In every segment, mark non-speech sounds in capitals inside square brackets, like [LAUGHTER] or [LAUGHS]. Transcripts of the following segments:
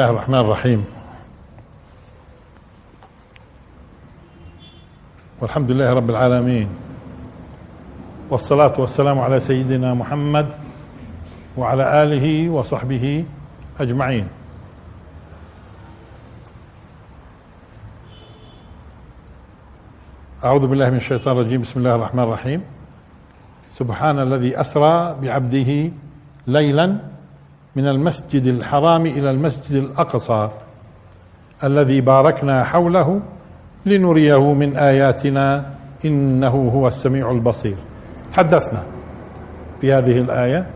الله الرحمن الرحيم. والحمد لله رب العالمين. والصلاة والسلام على سيدنا محمد وعلى آله وصحبه أجمعين. أعوذ بالله من الشيطان الرجيم. بسم الله الرحمن الرحيم. سبحان الذي أسرى بعبده ليلا من المسجد الحرام إلى المسجد الأقصى الذي باركنا حوله لنريه من آياتنا إنه هو السميع البصير. تحدثنا في هذه الآية.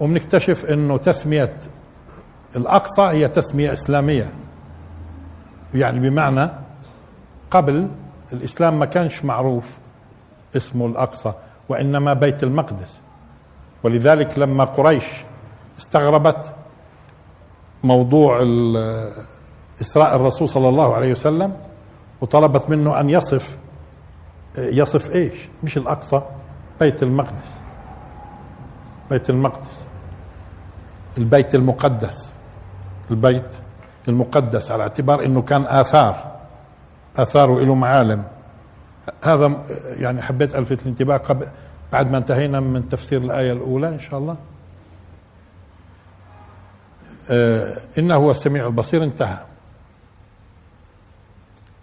وبنكتشف أنه تسمية الأقصى هي تسمية إسلامية. يعني بمعنى قبل الإسلام ما كانش معروف اسمه الأقصى وإنما بيت المقدس. ولذلك لما قريش استغربت موضوع إسراء الرسول صلى الله عليه وسلم وطلبت منه أن يصف يصف إيش؟ مش الأقصى بيت المقدس. بيت المقدس. البيت المقدس. البيت المقدس على اعتبار إنه كان آثار آثاره له معالم. هذا يعني حبيت ألفت الانتباه بعد ما انتهينا من تفسير الآية الأولى إن شاء الله. آه إنه هو السميع البصير انتهى.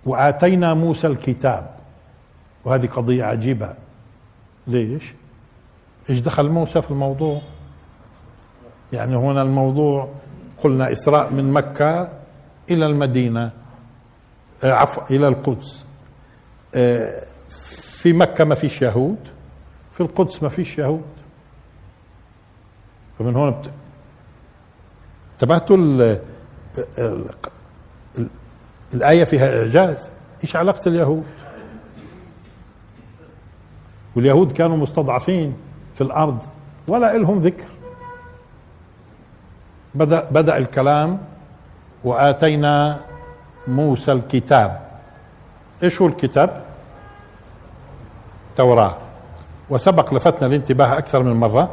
وآتينا موسى الكتاب. وهذه قضية عجيبة. ليش؟ إيش دخل موسى في الموضوع؟ يعني هنا الموضوع قلنا إسراء من مكة إلى المدينة آه عفوا إلى القدس. آه في مكة ما فيش يهود. في القدس ما فيش يهود. فمن هون بت... انتبهتوا ال... ال... ال... الآية فيها إعجاز. إيش علاقة اليهود؟ واليهود كانوا مستضعفين في الأرض ولا إلهم ذكر. بدأ بدأ الكلام وآتينا موسى الكتاب. إيش هو الكتاب؟ توراة وسبق لفتنا الانتباه أكثر من مرة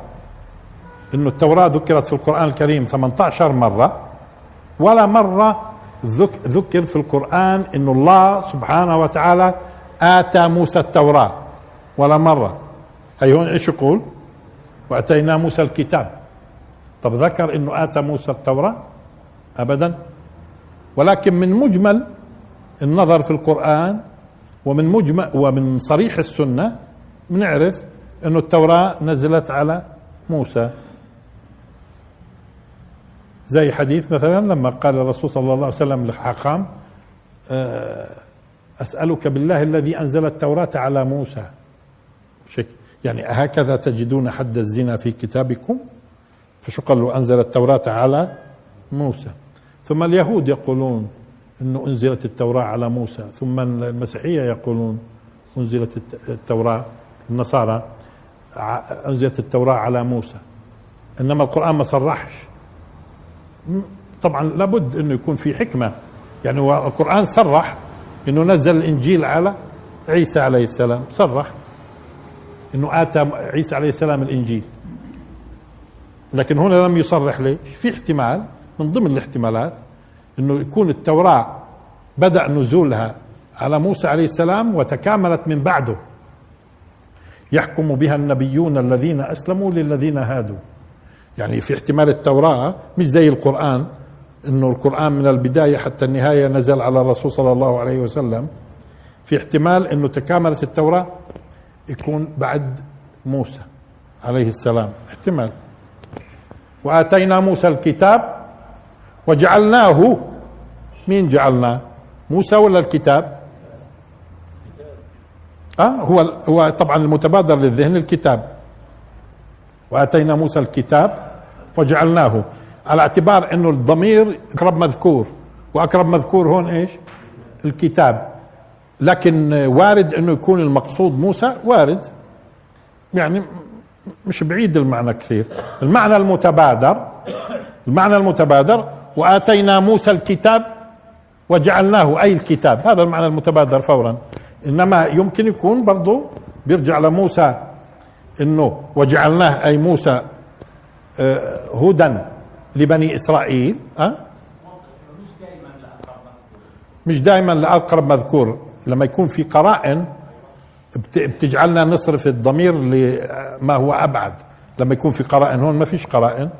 أن التوراة ذكرت في القرآن الكريم 18 مرة ولا مرة ذكر في القرآن أن الله سبحانه وتعالى آتى موسى التوراة ولا مرة. هي هون إيش يقول؟ وأتينا موسى الكتاب. طب ذكر أنه آتى موسى التوراة؟ أبدا. ولكن من مجمل النظر في القرآن ومن مجمل ومن صريح السنة بنعرف إنه التوراة نزلت على موسى. زي حديث مثلا لما قال الرسول صلى الله عليه وسلم للحاخام أسألك بالله الذي أنزل التوراة على موسى. يعني هكذا تجدون حد الزنا في كتابكم؟ فشو قال له أنزل التوراة على موسى. ثم اليهود يقولون أنه أنزلت التوراة على موسى. ثم المسيحية يقولون أنزلت التوراة النصارى أنزلت التوراة على موسى. إنما القرآن ما صرحش. طبعا لابد أنه يكون في حكمة. يعني هو القرآن صرح أنه نزل الإنجيل على عيسى عليه السلام. صرح أنه آتى عيسى عليه السلام الإنجيل. لكن هنا لم يصرح ليش؟ في احتمال من ضمن الاحتمالات أنه يكون التوراة بدأ نزولها على موسى عليه السلام وتكاملت من بعده. يحكم بها النبيون الذين أسلموا للذين هادوا. يعني في احتمال التوراة مش زي القرآن إنه القرآن من البداية حتى النهاية نزل على الرسول صلى الله عليه وسلم. في احتمال إنه تكاملت التوراة يكون بعد موسى عليه السلام. احتمال. وآتينا موسى الكتاب وجعلناه. مين جعلناه موسى ولا الكتاب؟ أه هو هو طبعا المتبادر للذهن الكتاب. وأتينا موسى الكتاب وجعلناه. على اعتبار إنه الضمير أقرب مذكور. وأقرب مذكور هون إيش؟ الكتاب. لكن وارد إنه يكون المقصود موسى وارد. يعني مش بعيد المعنى كثير. المعنى المتبادر المعنى المتبادر وآتينا موسى الكتاب وجعلناه أي الكتاب. هذا المعنى المتبادر فورا. إنما يمكن يكون برضه بيرجع لموسى إنه وجعلناه أي موسى هدى لبني إسرائيل أه؟ مش دائما لأقرب مذكور لما يكون في قرائن بتجعلنا نصرف الضمير لما هو أبعد. لما يكون في قرائن هون ما فيش قرائن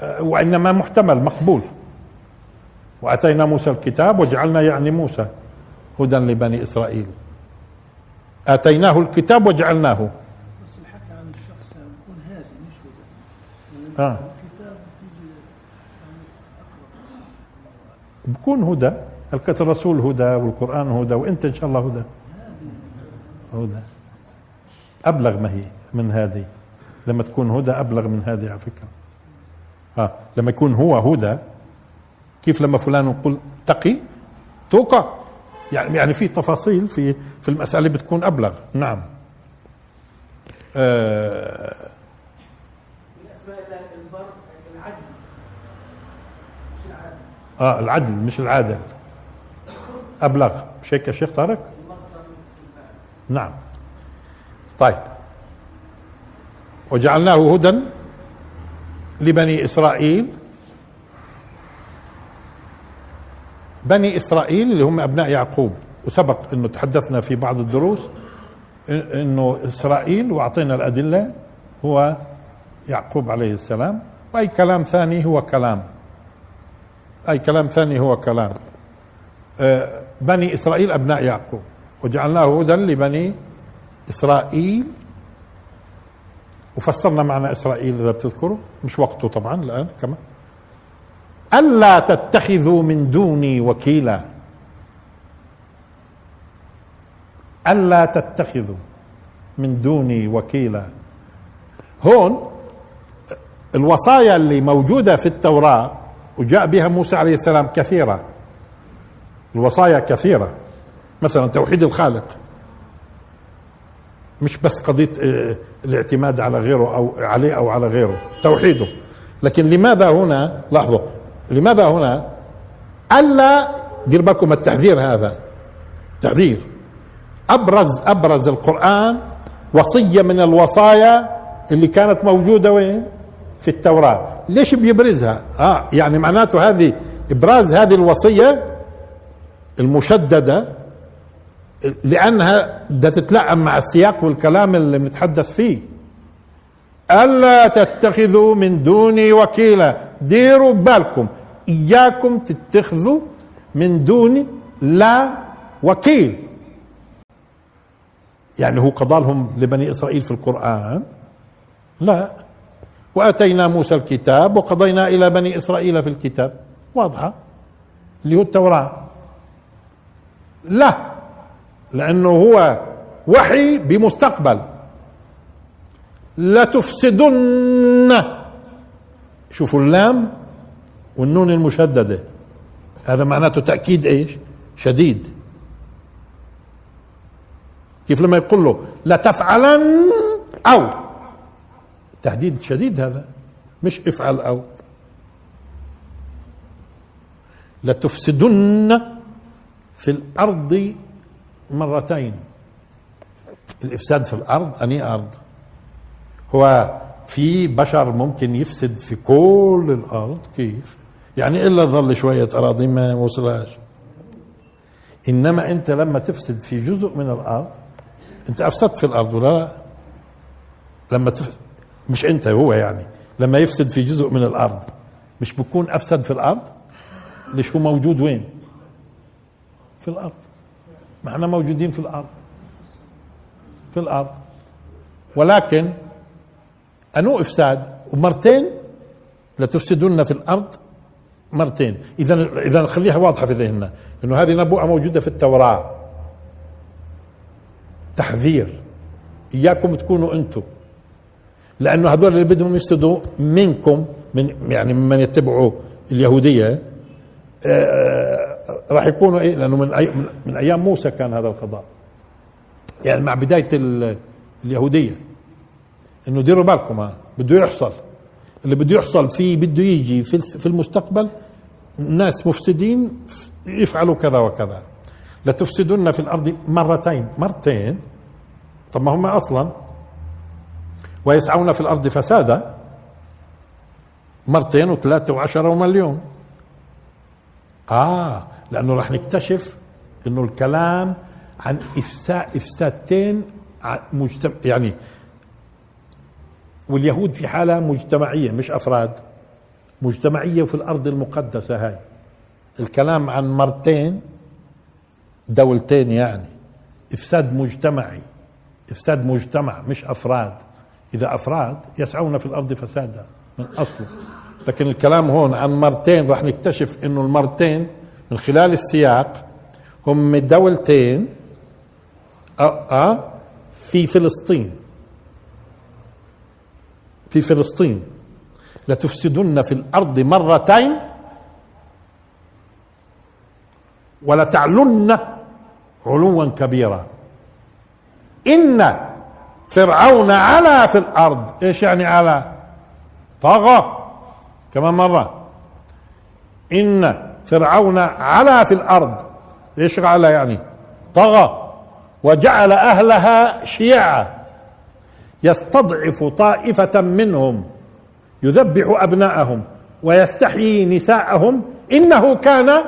أه، وإنما محتمل مقبول. وأتينا موسى الكتاب وجعلنا يعني موسى. هدى لبني إسرائيل. آتيناه الكتاب وجعلناه. بس الحكي عن الشخص يكون هادي مش هدى آه. بكون هدى. الرسول هدى والقرآن هدى وانت ان شاء الله هدى. هدى. أبلغ ما هي من هذه. لما تكون هدى أبلغ من هذه على فكرة. آه. لما يكون هو هدى كيف لما فلان يقول تقي؟ توقع. يعني يعني في تفاصيل في في المسألة بتكون أبلغ. نعم. آه. من العدل مش العدل آه العدل مش العادل. أبلغ. مش هيك يا شيخ طارق؟ نعم. طيب. وجعلناه هدى لبني إسرائيل بني إسرائيل اللي هم أبناء يعقوب. وسبق إنه تحدثنا في بعض الدروس إنه إسرائيل وأعطينا الأدلة هو يعقوب عليه السلام. وأي كلام ثاني هو كلام. أي كلام ثاني هو كلام. آه، بني إسرائيل أبناء يعقوب. وجعلناه هدى لبني إسرائيل. وفسرنا معنى إسرائيل إذا بتذكروا. مش وقته طبعا الآن كمان. ألا تتخذوا من دوني وكيلا. ألا تتخذوا من دوني وكيلا. هون الوصايا اللي موجودة في التوراة وجاء بها موسى عليه السلام كثيرة. الوصايا كثيرة. مثلا توحيد الخالق. مش بس قضية آه، الاعتماد على غيره أو عليه أو على غيره توحيده. لكن لماذا هنا؟ لاحظوا لماذا هنا؟ ألا دير بالكم التحذير هذا. تحذير. ابرز أبرز القرآن وصية من الوصايا اللي كانت موجودة وين؟ في التوراة. ليش بيبرزها؟ آه يعني معناته هذه إبراز هذه الوصية المشددة لأنها بدها تتلائم مع السياق والكلام اللي بنتحدث فيه. ألا تتخذوا من دوني وكيلا. ديروا بالكم. إياكم تتخذوا من دوني لا وكيل. يعني هو قضى لهم لبني إسرائيل في القرآن؟ لا. وأتينا موسى الكتاب وقضينا إلى بني إسرائيل في الكتاب. واضحة. اللي هو التوراة. لا. لأنه هو وحي بمستقبل. لتفسدن. شوفوا اللام والنون المشددة. هذا معناته تأكيد إيش؟ شديد. كيف لما يقول له لتفعلن أو؟ تهديد شديد هذا. مش افعل أو. لتفسدن في الأرض مرتين. الإفساد في الأرض أني أرض. هو في بشر ممكن يفسد في كل الأرض كيف؟ يعني إلا ظل شوية أراضي ما وصلهاش. إنما أنت لما تفسد في جزء من الأرض أنت أفسدت في الأرض ولا لا؟ لما تفسد مش أنت هو يعني. لما يفسد في جزء من الأرض مش بكون أفسد في الأرض؟ ليش؟ هو موجود وين؟ في الأرض. ما إحنا موجودين في الأرض. في الأرض. ولكن أنو إفساد؟ ومرتين لتفسدن في الأرض مرتين. اذا اذا خليها واضحة في ذهننا. إنه هذه نبوءة موجودة في التوراة. تحذير. إياكم تكونوا أنتم. لأنه هذول اللي بدهم يفسدوا منكم من يعني ممن يتبعوا اليهودية آه، راح يكونوا إيه؟ لأنه من أي من أيام موسى كان هذا القضاء. يعني مع بداية اليهودية. إنه ديروا بالكم بده يحصل. اللي بده يحصل فيه بده يجي في في المستقبل ناس مفسدين يفعلوا كذا وكذا. لتفسدن في الأرض مرتين. مرتين؟ طب ما هم أصلا؟ ويسعون في الأرض فسادا؟ مرتين وثلاثة وعشرة ومليون. آه لأنه راح نكتشف إنه الكلام عن إفساد إفسادتين ع- مجتمع يعني واليهود في حالة مجتمعية مش أفراد مجتمعية في الأرض المقدسة هاي. الكلام عن مرتين دولتين يعني إفساد مجتمعي إفساد مجتمع مش أفراد. إذا أفراد يسعون في الأرض فسادا من أصله. لكن الكلام هون عن مرتين راح نكتشف إنه المرتين من خلال السياق هم دولتين آه آه في فلسطين. في فلسطين. لتفسدن في الأرض مرتين ولتعلن علوا كبيرا. إن فرعون علا في الأرض. إيش يعني علا؟ طغى كمان مرة. إن فرعون علا في الأرض. إيش علا يعني؟ طغى وجعل أهلها شيعا. يستضعف طائفة منهم يذبح أبناءهم ويستحيي نساءهم. إنه كان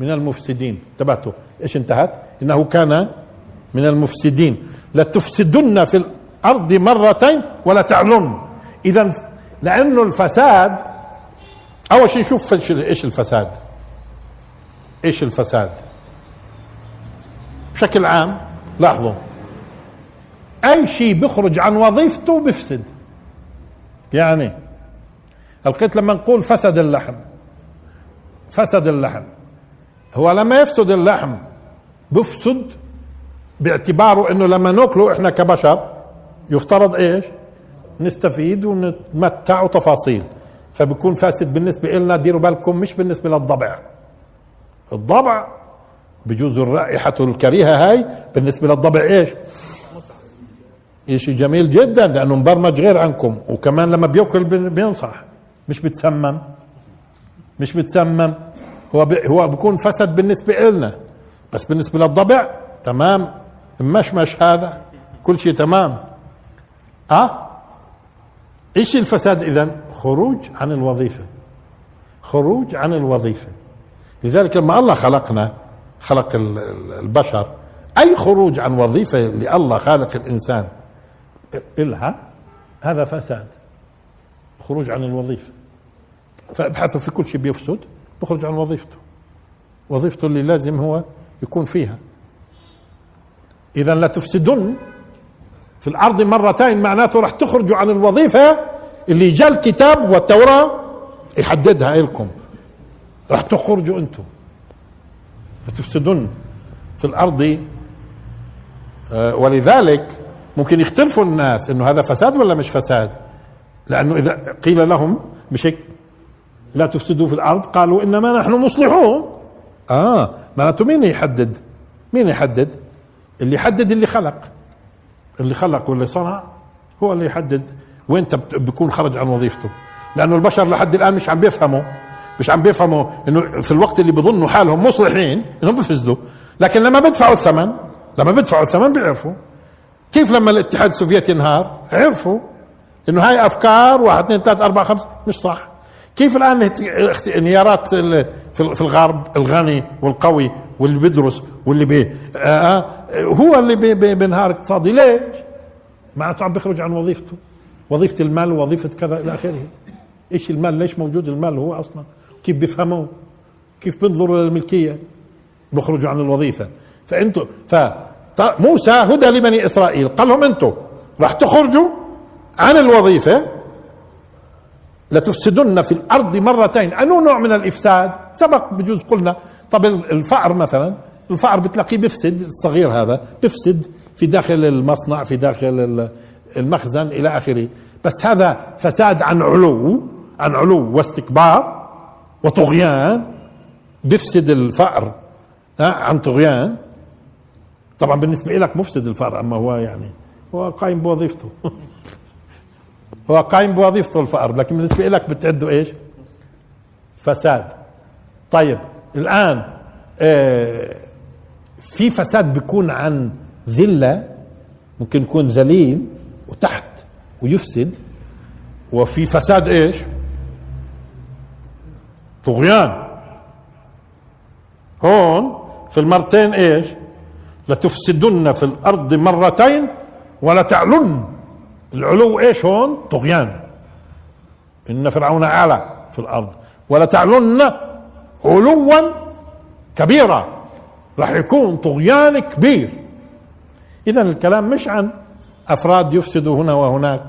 من المفسدين. انتبهتوا. إيش انتهت؟ إنه كان من المفسدين. لتفسدن في الأرض مرتين ولا تعلن. اذا لأنه الفساد أول شيء شوف إيش الفساد. إيش الفساد؟ بشكل عام لاحظوا. أي شيء بيخرج عن وظيفته بيفسد يعني القيت لما نقول فسد اللحم فسد اللحم هو لما يفسد اللحم بفسد باعتباره إنه لما نأكله إحنا كبشر يفترض إيش؟ نستفيد ونتمتع وتفاصيل فبكون فاسد بالنسبة لنا ديروا بالكم مش بالنسبة للضبع الضبع بجوز الرائحة الكريهة هاي بالنسبة للضبع إيش؟ شيء جميل جدا لأنه مبرمج غير عنكم. وكمان لما بيأكل بينصح. مش بتسمم. مش بتسمم. هو هو بيكون فسد بالنسبة لنا بس بالنسبة للضبع تمام. مشمش هذا. كل شيء تمام. آه؟ إيش الفساد اذا خروج عن الوظيفة. خروج عن الوظيفة. لذلك لما الله خلقنا خلق ال- ال- البشر أي خروج عن وظيفة اللي الله خالق الإنسان؟ إلها هذا فساد. خروج عن الوظيفة. فابحثوا في كل شيء بيفسد بخرج عن وظيفته. وظيفته اللي لازم هو يكون فيها. إذا لا تفسدن. في الأرض مرتين معناته راح تخرجوا عن الوظيفة اللي جاء الكتاب والتوراة يحددها لكم راح تخرجوا أنتم. فتفسدن في الأرض. آه، ولذلك ممكن يختلفوا الناس إنه هذا فساد ولا مش فساد؟ لأنه إذا قيل لهم مش هيك لا تفسدوا في الأرض قالوا إنما نحن مصلحون. آه معناته مين يحدد؟ مين يحدد؟ اللي يحدد اللي خلق. اللي خلق واللي صنع هو اللي يحدد وين بيكون خرج عن وظيفته. لأنه البشر لحد الآن مش عم بيفهموا مش عم بيفهموا إنه في الوقت اللي بيظنوا حالهم مصلحين إنهم بيفسدوا لكن لما بدفعوا الثمن لما بدفعوا الثمن بيعرفوا. كيف لما الاتحاد السوفيتي انهار عرفوا. إنه هاي أفكار واحد اثنين ثلاثة أربعة خمسة مش صح. كيف الآن انهيارات في الغرب الغني والقوي واللي بيدرس واللي بي آه آه، هو اللي بي- بي- بينهار اقتصادي. ليش؟ معناته عم بيخرج عن وظيفته. وظيفة المال ووظيفة كذا إلى آخره. إيش المال؟ ليش موجود المال هو أصلا؟ كيف بيفهموه كيف بينظروا للملكية؟ بيخرجوا عن الوظيفة. فأنتوا ف موسى هدى لبني إسرائيل. قال لهم أنتوا راح تخرجوا عن الوظيفة لتفسدن في الأرض مرتين. أنو نوع من الإفساد؟ سبق بجوز قلنا. طب الفأر مثلا الفأر بتلاقيه بيفسد الصغير هذا بيفسد في داخل المصنع في داخل ال- المخزن إلى آخره. بس هذا فساد عن علو عن علو واستكبار وطغيان. بيفسد الفأر عن طغيان. طبعا بالنسبة لك مفسد الفأر أما هو يعني هو قايم بوظيفته. [LAUGHS] هو قايم بوظيفته الفأر لكن بالنسبة لك بتعده إيش؟ فساد. طيب الآن آه في فساد بيكون عن ذلة ممكن يكون ذليل وتحت ويفسد وفي فساد إيش؟ طغيان. هون في المرتين إيش؟ لتفسدن في الأرض مرتين ولتعلن العلو إيش هون؟ طغيان. إن فرعون علا في الأرض. ولتعلن علوا كبيرا. راح يكون طغيان كبير. اذا الكلام مش عن أفراد يفسدوا هنا وهناك.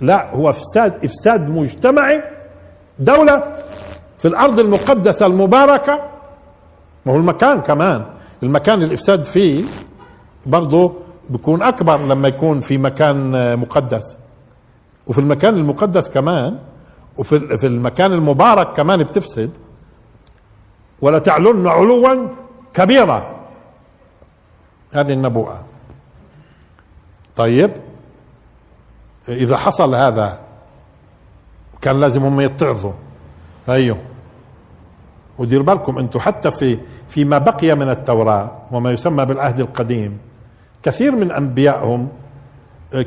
لا هو إفساد إفساد مجتمعي. دولة في الأرض المقدسة المباركة. ما هو المكان كمان. المكان الإفساد فيه برضه بيكون أكبر لما يكون في مكان مقدس. وفي المكان المقدس كمان وفي في المكان المبارك كمان بتفسد. ولا تعلن علوا كبيرا هذه النبوءة. طيب إذا حصل هذا كان لازم هم يتعظوا. أيوه. ودير بالكم أنتم حتى في فيما بقي من التوراة وما يسمى بالعهد القديم. كثير من انبيائهم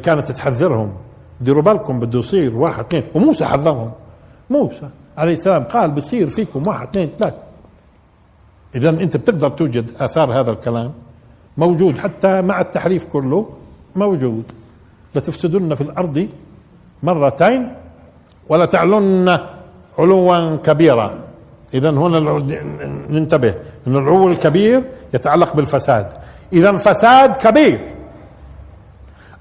كانت تحذرهم. ديروا بالكم بده يصير واحد اثنين. وموسى حذرهم. موسى عليه السلام قال بصير فيكم واحد اثنين ثلاثة إذا أنت بتقدر توجد آثار هذا الكلام. موجود حتى مع التحريف كله موجود. لتفسدن في الأرض مرتين ولا تعلن علوا كبيرا. إذا هنا ننتبه. أن العلو الكبير يتعلق بالفساد. إذا فساد كبير.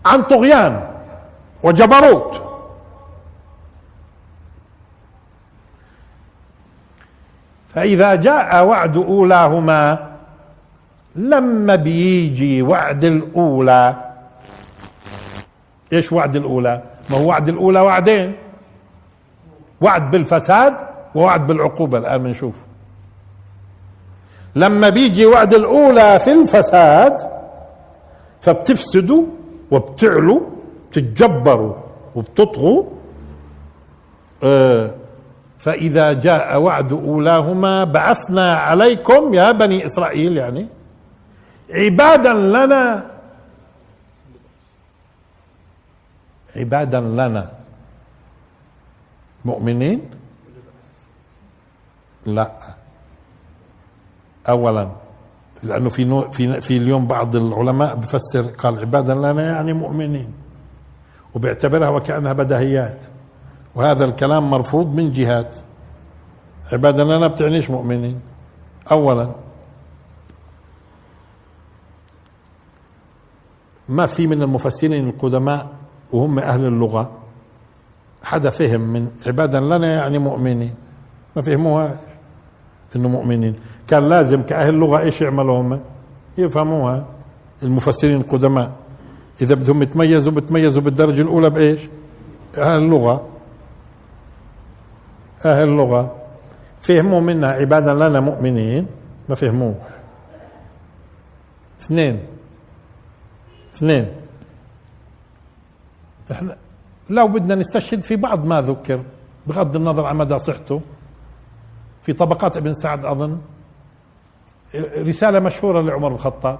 عن طغيان وجبروت. فإذا جاء وعد أولاهما لما بيجي وعد الأولى. إيش وعد الأولى؟ ما هو وعد الأولى وعدين؟ وعد بالفساد ووعد بالعقوبة الآن بنشوف. لما بيجي وعد الأولى في الفساد فبتفسدوا وبتعلوا بتتجبروا وبتطغوا آه فإذا جاء وعد أولاهما بعثنا عليكم يا بني إسرائيل يعني عبادا لنا. عبادا لنا. مؤمنين؟ لا. اولا لأنه في نوع في في اليوم بعض العلماء بفسر قال عبادا لنا يعني مؤمنين وبيعتبرها وكأنها بدهيات. وهذا الكلام مرفوض من جهات. عبادا لنا بتعنيش مؤمنين. اولا ما في من المفسرين القدماء وهم أهل اللغة حدا فهم من عبادا لنا يعني مؤمنين. ما فهموها. إنه مؤمنين. كان لازم كأهل لغه إيش يعملوا هم يفهموها. المفسرين القدماء إذا بدهم يتميزوا بتميزوا بالدرجة الأولى بإيش؟ أهل اللغة. أهل اللغة. فهموا منها عبادا لنا مؤمنين. ما فهموه. اثنين. اثنين. إحنا لو بدنا نستشهد في بعض ما ذكر بغض النظر عن مدى صحته. في طبقات ابن سعد أظن. رسالة مشهورة لعمر الخطاب.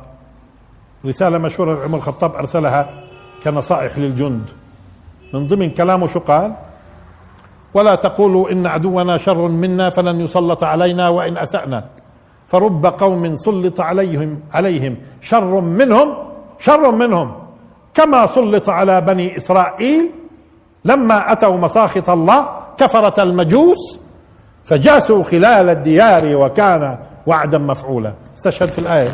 رسالة مشهورة لعمر الخطاب أرسلها كنصائح للجند. من ضمن كلامه شو قال؟ ولا تقولوا إن عدونا شر منا فلن يسلط علينا وإن أسأنا. فرب قوم سلط عليهم عليهم. شر منهم شر منهم. كما سلط على بني إسرائيل لما أتوا مساخط الله كفرة المجوس فجاسوا خلال الديار وكان وعدا مفعولا. استشهد في الآية.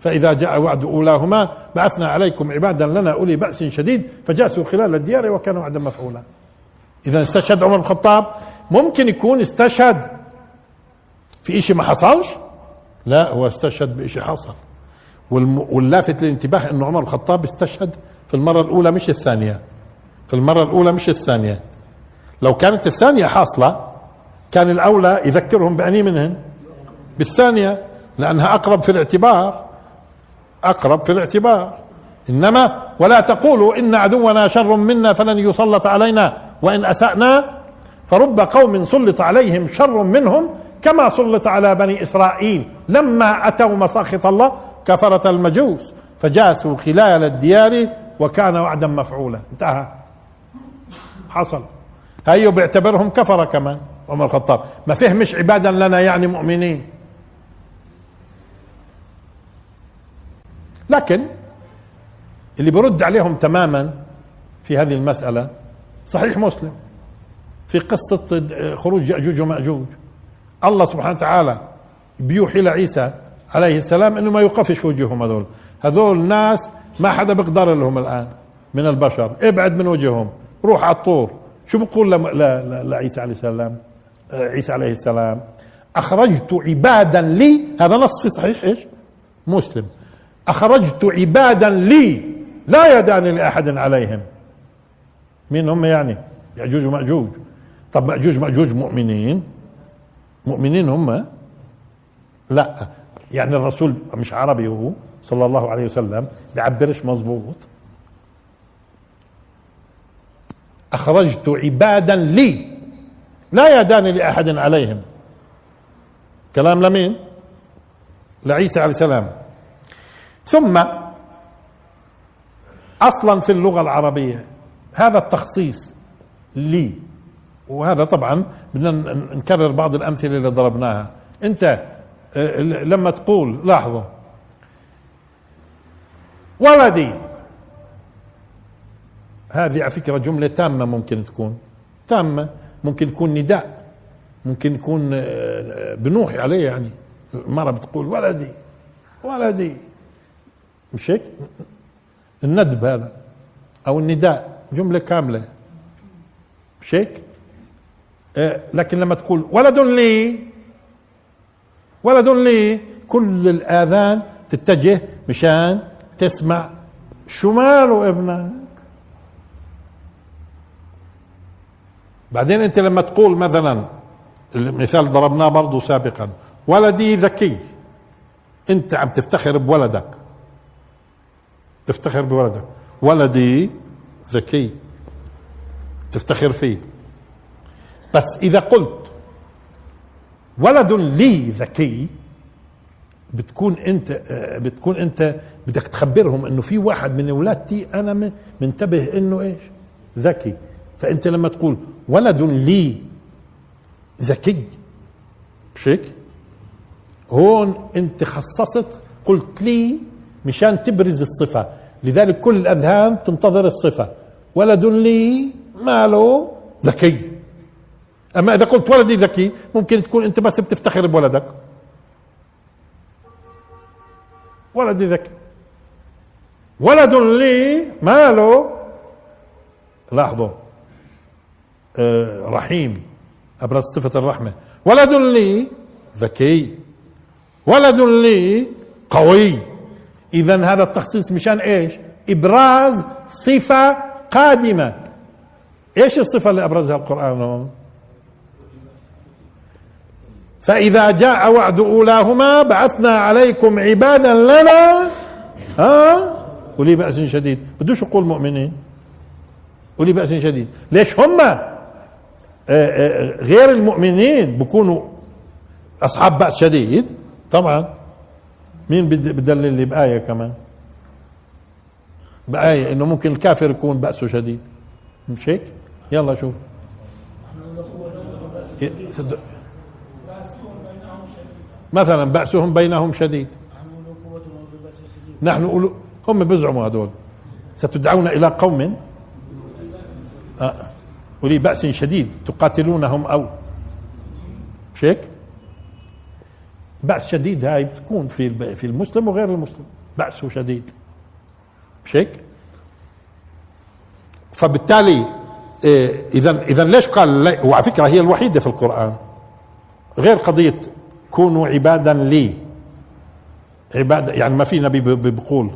فإذا جاء وعد أولاهما بعثنا عليكم عبادا لنا أولي بأس شديد فجاسوا خلال الديار وكان وعدا مفعولا. اذا استشهد عمر بن الخطاب. ممكن يكون استشهد في شيء ما حصلش؟ لا هو استشهد بشيء حصل. واللافت للانتباه انه عمر الخطاب استشهد في المرة الأولى مش الثانية. في المرة الأولى مش الثانية. لو كانت الثانية حاصلة كان الأولى يذكرهم بأني منهن. بالثانية لأنها أقرب في الاعتبار أقرب في الاعتبار. إنما ولا تقولوا إن عدونا شر منا فلن يسلط علينا وإن أسأنا. فرب قوم سلط عليهم شر منهم كما سلط على بني إسرائيل. لما أتوا مساخط الله كفرة المجوس فجاسوا خلال الديار وكان وعدا مفعولا. انتهى. حصل. هيو بيعتبرهم كفرة كمان. عمر الخطاب. ما فهمش عبادا لنا يعني مؤمنين. لكن اللي برد عليهم تماما في هذه المسألة صحيح مسلم. في قصة خروج يأجوج ومأجوج. الله سبحانه وتعالى بيوحي لعيسى عليه السلام إنه ما يوقفش في وجوههم هذول. هذول ناس ما حدا بيقدر لهم الآن من البشر. ابعد من وجههم. روح على الطور. شو بقول لعيسى عليه السلام؟ عيسى عليه السلام. أخرجت عبادا لي هذا نص في صحيح إيش؟ مسلم. أخرجت عبادا لي لا يدان لأحد عليهم. مين هم يعني؟ يأجوج ومأجوج. طب مأجوج ماجوج مؤمنين؟ مؤمنين هم؟ لا. يعني الرسول مش عربي هو صلى الله عليه وسلم. بيعبرش مظبوط أخرجت عبادا لي. لا يدان لأحد عليهم. كلام لمين؟ لعيسى عليه السلام. ثم أصلا في اللغة العربية هذا التخصيص لي وهذا طبعا بدنا نكرر بعض الأمثلة اللي ضربناها. أنت آه، لما تقول لاحظوا. ولدي. هذه على فكرة جملة تامة ممكن تكون. تامة. ممكن تكون نداء ممكن يكون آه، بنوحي عليه يعني. المرأة بتقول ولدي ولدي. مش هيك؟ الندب هذا أو النداء جملة كاملة. مش هيك؟ آه، لكن لما تقول ولد لي ولد لي كل الآذان تتجه مشان تسمع شو ماله ابنك. بعدين انت لما تقول مثلا المثال ضربناه برضه سابقا ولدي ذكي. انت عم تفتخر بولدك. تفتخر بولدك. ولدي ذكي. تفتخر فيه. بس إذا قلت ولد لي ذكي بتكون انت بتكون انت بدك تخبرهم إنه في واحد من أولادتي أنا منتبه إنه إيش؟ ذكي. فأنت لما تقول ولد لي ذكي. مش هيك هون انت خصصت قلت لي مشان تبرز الصفة. لذلك كل الأذهان تنتظر الصفة. ولد لي ماله ذكي. أما إذا قلت ولدي ذكي ممكن تكون أنت بس بتفتخر بولدك. ولدي ذكي. ولد لي ماله. لاحظوا رحيم أبرز صفة الرحمة. ولد لي ذكي ولد لي قوي. إذا هذا التخصيص مشان إيش؟ إبراز صفة قادمة. إيش الصفة اللي أبرزها القرآن؟ هون فإذا جاء وعد أولاهما بعثنا عليكم عبادا لنا. ها؟ ولي بأس شديد. بدوش يقول مؤمنين. ولي بأس شديد. ليش هم آه، آه، غير المؤمنين بكونوا أصحاب بأس شديد طبعا. مين بد- بدلل لي بآية كمان؟ بآية إنه ممكن الكافر يكون بأسه شديد. مش هيك؟ يلا شوف. مثلا بأسهم بينهم شديد. نحن أولو هم بيزعموا هذول ستدعون إلى قوم؟ آه، أولي بأس شديد. تقاتلونهم أو مش هيك بأس شديد هاي بتكون في في المسلم وغير المسلم. بأسه شديد. مش هيك فبالتالي اذا اذا ليش قال وعلى فكرة هي الوحيدة في القرآن. غير قضية كونوا عبادا لي. عبادا يعني ما في نبي بيقول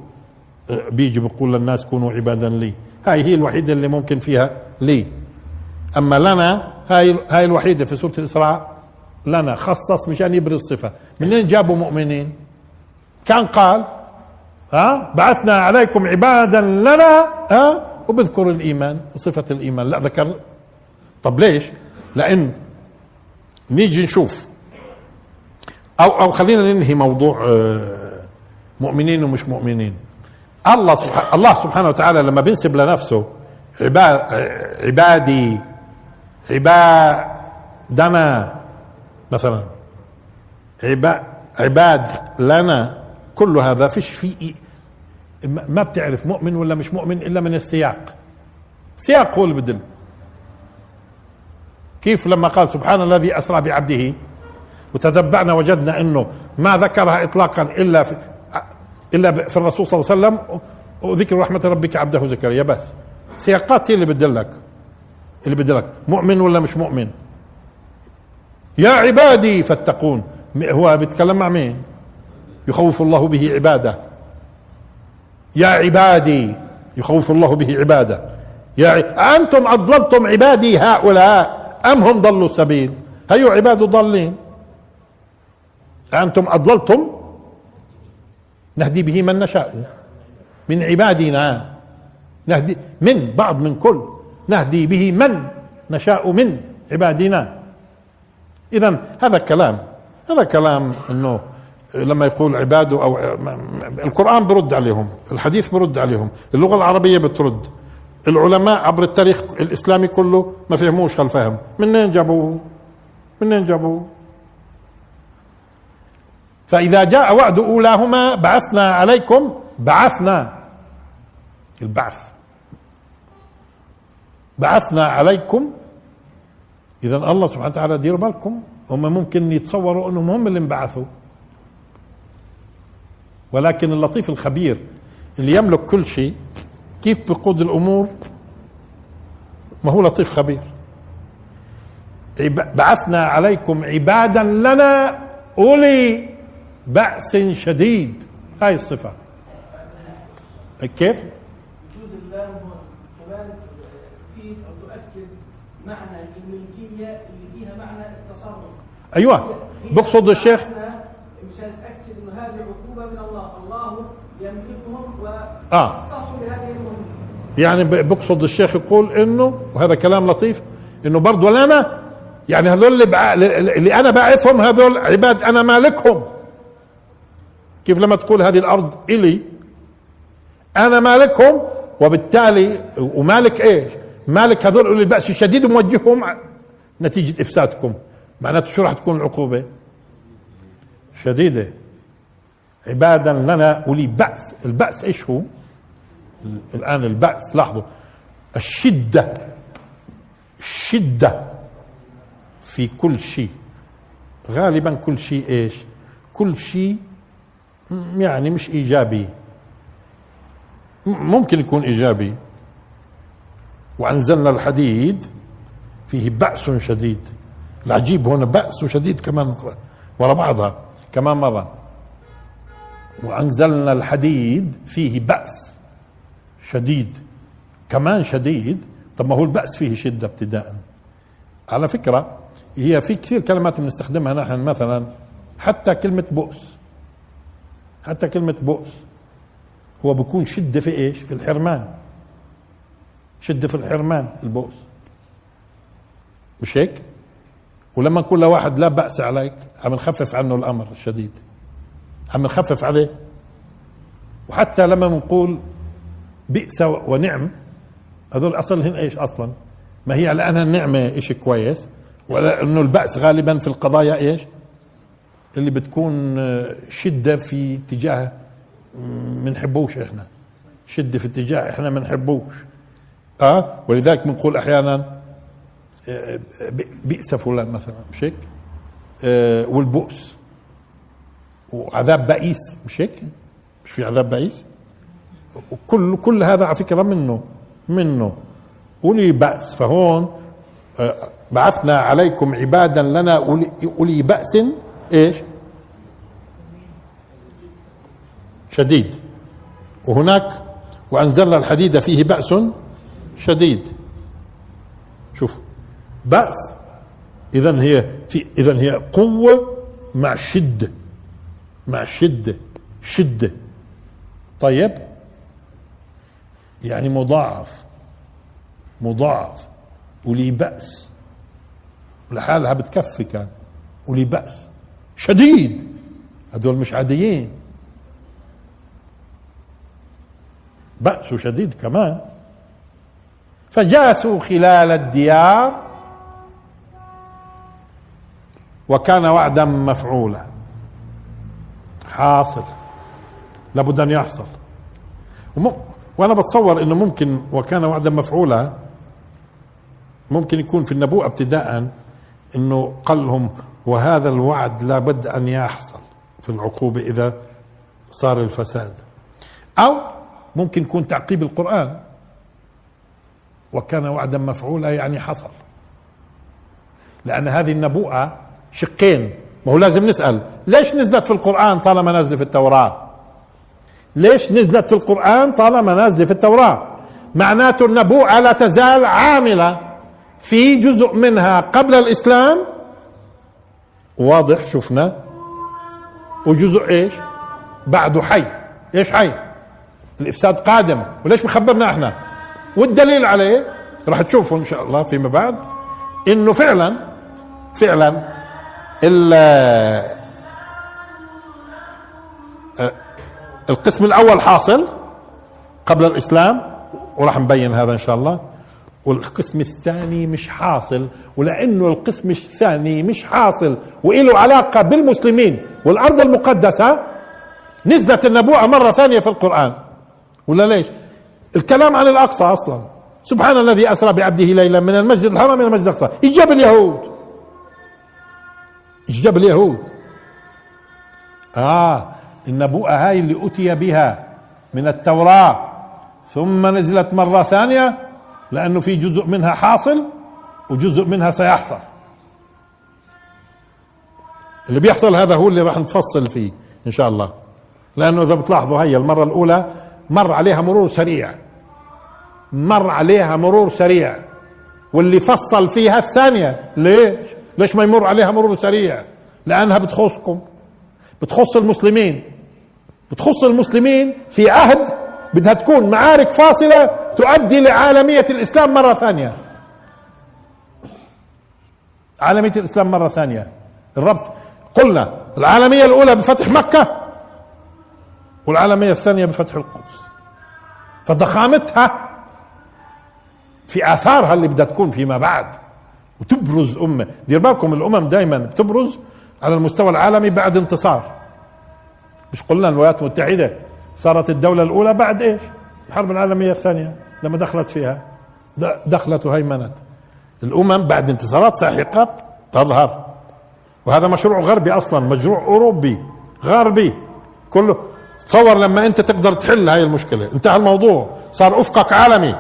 بيجي بيقول للناس كونوا عبادا لي. هاي هي الوحيدة اللي ممكن فيها لي. أما لنا هاي هاي الوحيدة في سورة الإسراء لنا خصص مشان يبرز صفه منين جابوا مؤمنين؟ كان قال ها بعثنا عليكم عبادا لنا ها وبذكر الإيمان وصفة الإيمان. لا ذكر. طب ليش؟ لأن نيجي نشوف. أو أو خلينا ننهي موضوع آه، مؤمنين ومش مؤمنين. الله سبحانه الله سبحانه وتعالى لما بينسب لنفسه عباد عبادي دنا مثلا. عباد لنا كل هذا فيش فيه ما بتعرف مؤمن ولا مش مؤمن إلا من السياق. سياق هو اللي بدل كيف لما قال سبحان الذي أسرى بعبده؟ وتتبعنا وجدنا إنه ما ذكرها اطلاقا إلا في إلا في الرسول صلى الله عليه وسلم وذكر رحمة ربك عبده زكريا بس. سياقات هي اللي بدلك اللي بدلك مؤمن ولا مش مؤمن؟ يا عبادي فاتقون. هو بيتكلم مع مين؟ يخوف الله به عباده. يا عبادي يخوف الله به عباده. يا ع... أنتم أضللتم عبادي هؤلاء أم هم ضلوا السبيل؟ هيو عباد ضالين أنتم أضللتم؟ نهدي به من نشاء. من عبادنا. نهدي من بعض من كل. نهدي به من نشاء من عبادنا. إذا هذا كلام. هذا كلام أنه لما يقول عباده أو القرآن برد عليهم الحديث برد عليهم اللغة العربية بترد العلماء عبر التاريخ الإسلامي كله ما فهموش هالفهم. منين جابوه؟ منين جابوه؟ فإذا جاء وعد أولاهما بعثنا عليكم بعثنا البعث. بعثنا عليكم. إذا الله سبحانه وتعالى ديروا بالكم. هم ممكن يتصوروا أنهم هم اللي انبعثوا. ولكن اللطيف الخبير اللي يملك كل شيء كيف بقود الأمور؟ ما هو لطيف خبير. بعثنا عليكم عبادا لنا أولي بأس شديد. هاي الصفة. كيف؟ يجوز الله كمان فيه أو تؤكد معنى الملكيه اللي فيها معنى التصرف أيوة بقصد الشيخ مشان نتاكد إنه هذه عقوبة من الله، الله يملكهم آه. وصفهم بهذه. يعني بقصد الشيخ يقول إنه وهذا كلام لطيف إنه برضه لنا يعني هذول اللي, بع... اللي أنا باعثهم هذول عباد أنا مالكهم كيف لما تقول هذه الأرض إلي أنا مالكهم وبالتالي ومالك إيش؟ مالك هذول اولي الباس الشديد وموجههم نتيجة إفسادكم معناته شو راح تكون العقوبة؟ شديدة. عبادا لنا اولي بأس. البأس إيش هو؟ الآن البأس لاحظوا. الشدة. الشدة في كل شيء. غالبا كل شيء إيش؟ كل شيء يعني مش إيجابي. ممكن يكون إيجابي. وأنزلنا الحديد فيه بأس شديد. العجيب هنا بأس شديد كمان ورا بعضها كمان مرة. وأنزلنا الحديد فيه بأس شديد كمان شديد. طب ما هو البأس فيه شدة ابتداء. على فكرة هي في كثير كلمات بنستخدمها نحن مثلا حتى كلمة بؤس. حتى كلمة بؤس هو بكون شدة في إيش؟ في الحرمان. شدة في الحرمان البؤس. مش هيك؟ ولما نقول لواحد لا بأس عليك عم نخفف عنه الأمر الشديد عم نخفف عليه. وحتى لما نقول بئس ونعم هذول اصلهن إيش أصلا؟ ما هي لأنها النعمة شيء كويس ولا انه البأس غالبا في القضايا إيش؟ اللي بتكون شدة في اتجاه منحبوش إحنا. شدة في اتجاه إحنا منحبوش. آه؟ ولذلك بنقول أحيانا ب- بئس فلان مثلا مش هيك؟ آه، والبؤس. وعذاب بئيس مش هيك؟ مش في عذاب بئيس؟ وكل كل هذا على فكرة منه منه. أولي بأس فهون آه، بعثنا عليكم عبادا لنا أولي أولي بأس إيش؟ شديد. وهناك وأنزلنا الحديد فيه بأس شديد. شوف بأس. اذا هي في اذا هي قوة مع شده مع شده شده طيب؟ يعني مضاعف مضاعف. ولي بأس. لحالها بتكفي كان. ولي بأس. شديد. هذول مش عاديين. بأس شديد كمان. فجاسوا خلال الديار وكان وعدا مفعولا. حاصل. لابد أن يحصل. وم- وأنا بتصور إنه ممكن وكان وعدا مفعولا ممكن يكون في النبوءة ابتداء إنه قال لهم وهذا الوعد لابد أن يحصل في العقوبة إذا صار الفساد. أو ممكن يكون تعقيب القرآن. وكان وعدا مفعولا يعني حصل. لأن هذه النبوءة شقين. ما هو لازم نسأل. ليش نزلت في القرآن طالما نازلة في التوراة؟ ليش نزلت في القرآن طالما نازلة في التوراة؟ معناته النبوءة لا تزال عاملة في جزء منها قبل الإسلام. واضح شفنا. وجزء إيش؟ بعده حي. إيش حي؟ الإفساد قادم. وليش مخبرنا إحنا؟ والدليل عليه راح تشوفوا إن شاء الله فيما بعد. إنه فعلا فعلا القسم الأول حاصل قبل الإسلام وراح نبين هذا إن شاء الله. والقسم الثاني مش حاصل ولأنه القسم الثاني مش حاصل وله علاقة بالمسلمين والأرض المقدسة. نزلت النبوءة مرة ثانية في القرآن. ولا ليش؟ الكلام عن الأقصى أصلا. سبحان الذي أسرى بعبده ليلا من المسجد الحرام إلى المسجد الأقصى. إيش جاب اليهود؟ إيش جاب اليهود؟ آه النبوءة هاي اللي أتي بها من التوراة ثم نزلت مرة ثانية لأنه في جزء منها حاصل وجزء منها سيحصل اللي بيحصل هذا هو اللي راح نتفصل فيه إن شاء الله لأنه إذا بتلاحظوا هي المرة الأولى مر عليها مرور سريع مر عليها مرور سريع واللي فصل فيها الثانية ليش؟ ليش ما يمر عليها مرور سريع؟ لأنها بتخصكم. بتخص المسلمين. بتخص المسلمين في عهد بدها تكون معارك فاصلة تؤدي لعالمية الإسلام مرة ثانية. عالمية الإسلام مرة ثانية. الربط. قلنا العالمية الأولى بفتح مكة والعالمية الثانية بفتح القدس. فضخامتها في آثارها اللي بدها تكون فيما بعد. وتبرز أمة دير بالكم الأمم دائما بتبرز على المستوى العالمي بعد انتصار. مش قلنا الولايات المتحدة صارت الدولة الأولى بعد إيش؟ الحرب العالمية الثانية لما دخلت فيها. دخلت وهيمنت. الأمم بعد انتصارات ساحقة تظهر. وهذا مشروع غربي أصلا مشروع أوروبي غربي. كله تصور لما أنت تقدر تحل هاي المشكلة. انتهى الموضوع. صار أفقك عالمي.